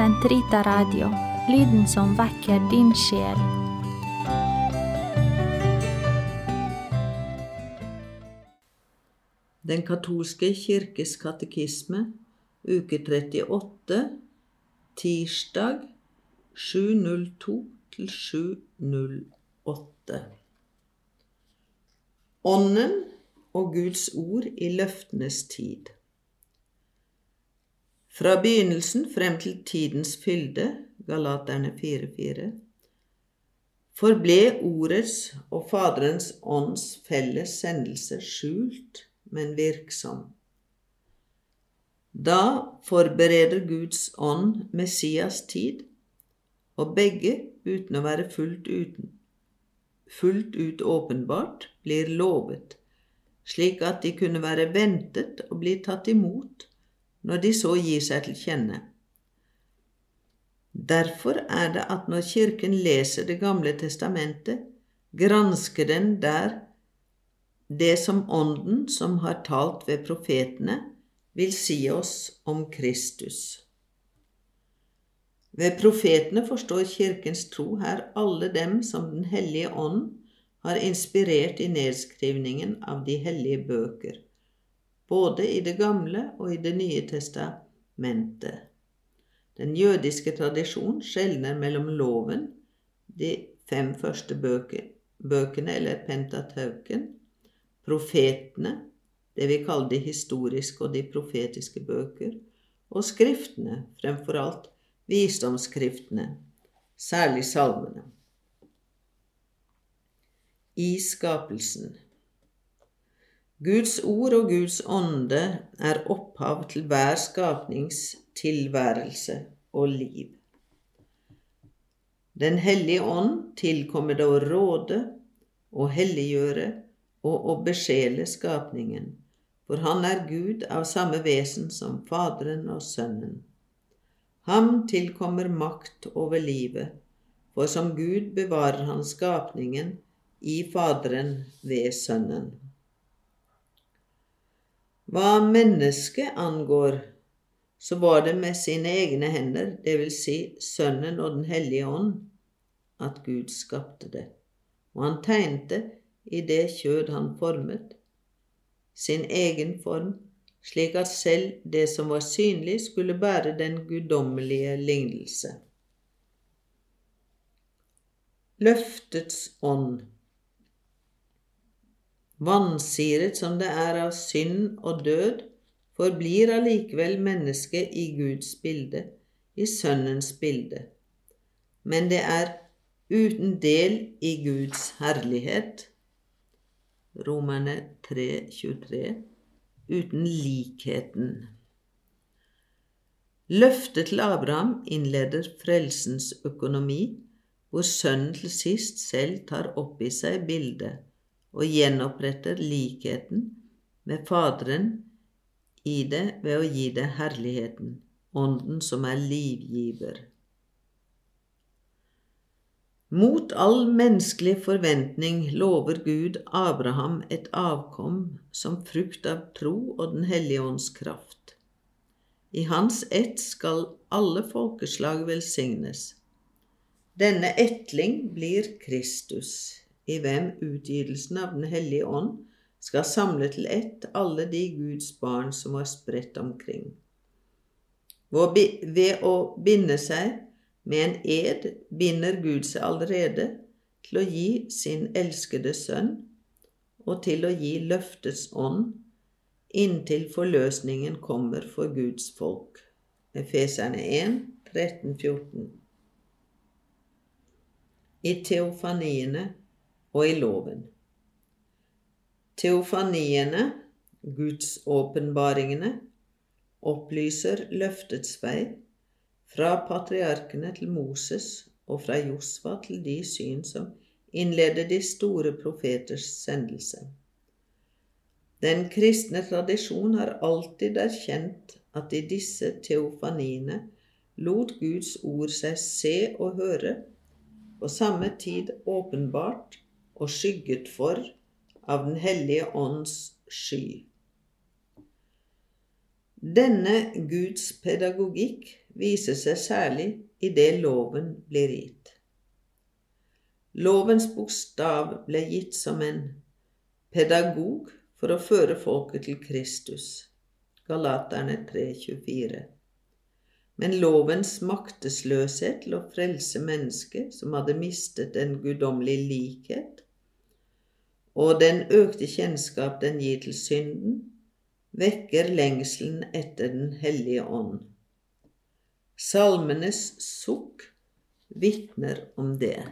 Sentrita Radio, lyden som vekker din sjel. Den katolske kirkes katekisme, uke 38, tirsdag 702 til 708. Ånden og Guds ord i løftenes tid. Fra begynnelsen frem til tidens fylde, Galaterne 4.4, forble Ordets og Faderens ånds felles sendelse skjult, men virksom. Da forbereder Guds ånd Messias tid, og begge, uten å være fullt, uten, fullt ut åpenbart, blir lovet, slik at de kunne være ventet og bli tatt imot når de så gir seg til kjenne. Derfor er det at når Kirken leser Det gamle testamentet, gransker den der det som Ånden, som har talt ved profetene, vil si oss om Kristus. Ved profetene forstår Kirkens tro her alle dem som Den hellige ånd har inspirert i nedskrivningen av de hellige bøker, både i Det gamle og i Det nye testamentet. Den jødiske tradisjon skjelner mellom loven, de fem første bøkene eller pentatauken, profetene, det vi kaller de historiske og de profetiske bøker, og skriftene, fremfor alt visdomsskriftene, særlig salmene. I skapelsen. Guds ord og Guds ånde er opphav til hver skapnings tilværelse og liv. Den hellige ånd tilkommer det å råde og helliggjøre og å besjele skapningen, for han er Gud av samme vesen som Faderen og Sønnen. Ham tilkommer makt over livet, for som Gud bevarer han skapningen i Faderen ved Sønnen. Hva mennesket angår, så var det med sine egne hender, det vil si Sønnen og Den hellige ånd, at Gud skapte det, og han tegnte i det kjød han formet, sin egen form, slik at selv det som var synlig, skulle bære den guddommelige lignelse. Løftets ånd Vansiret som det er av synd og død, forblir allikevel mennesket i Guds bilde, i Sønnens bilde. Men det er uten del i Guds herlighet. Romerne 3,23 uten likheten. Løftet til Abraham innleder frelsens økonomi, hvor sønnen til sist selv tar opp i seg bildet og gjenoppretter likheten med Faderen i det ved å gi det herligheten, Ånden som er livgiver. Mot all menneskelig forventning lover Gud Abraham et avkom som frukt av tro og Den hellige ånds kraft. I hans ett skal alle folkeslag velsignes. Denne etling blir Kristus i hvem utgytelsen av Den hellige ånd skal samle til ett alle de Guds barn som var spredt omkring. Ved å binde seg med en ed binder Gud seg allerede til å gi sin elskede sønn og til å gi løftets ånd inntil forløsningen kommer for Guds folk. Efeserne 1, 13-14. I teofaniene og i loven. Teofaniene, gudsåpenbaringene, opplyser løftets vei fra patriarkene til Moses og fra Josva til de syn som innleder de store profeters sendelse. Den kristne tradisjon har alltid erkjent at i disse teofaniene lot Guds ord seg se og høre, på samme tid åpenbart og skygget for av Den hellige ånds sky. Denne Guds pedagogikk viser seg særlig i det loven blir gitt. Lovens bokstav ble gitt som en pedagog for å føre folket til Kristus. Galaterne 3,24. Men lovens maktesløshet til å frelse mennesket som hadde mistet en guddommelig likhet, og den økte kjennskap den gir til synden, vekker lengselen etter Den hellige ånd. Salmenes sukk vitner om det.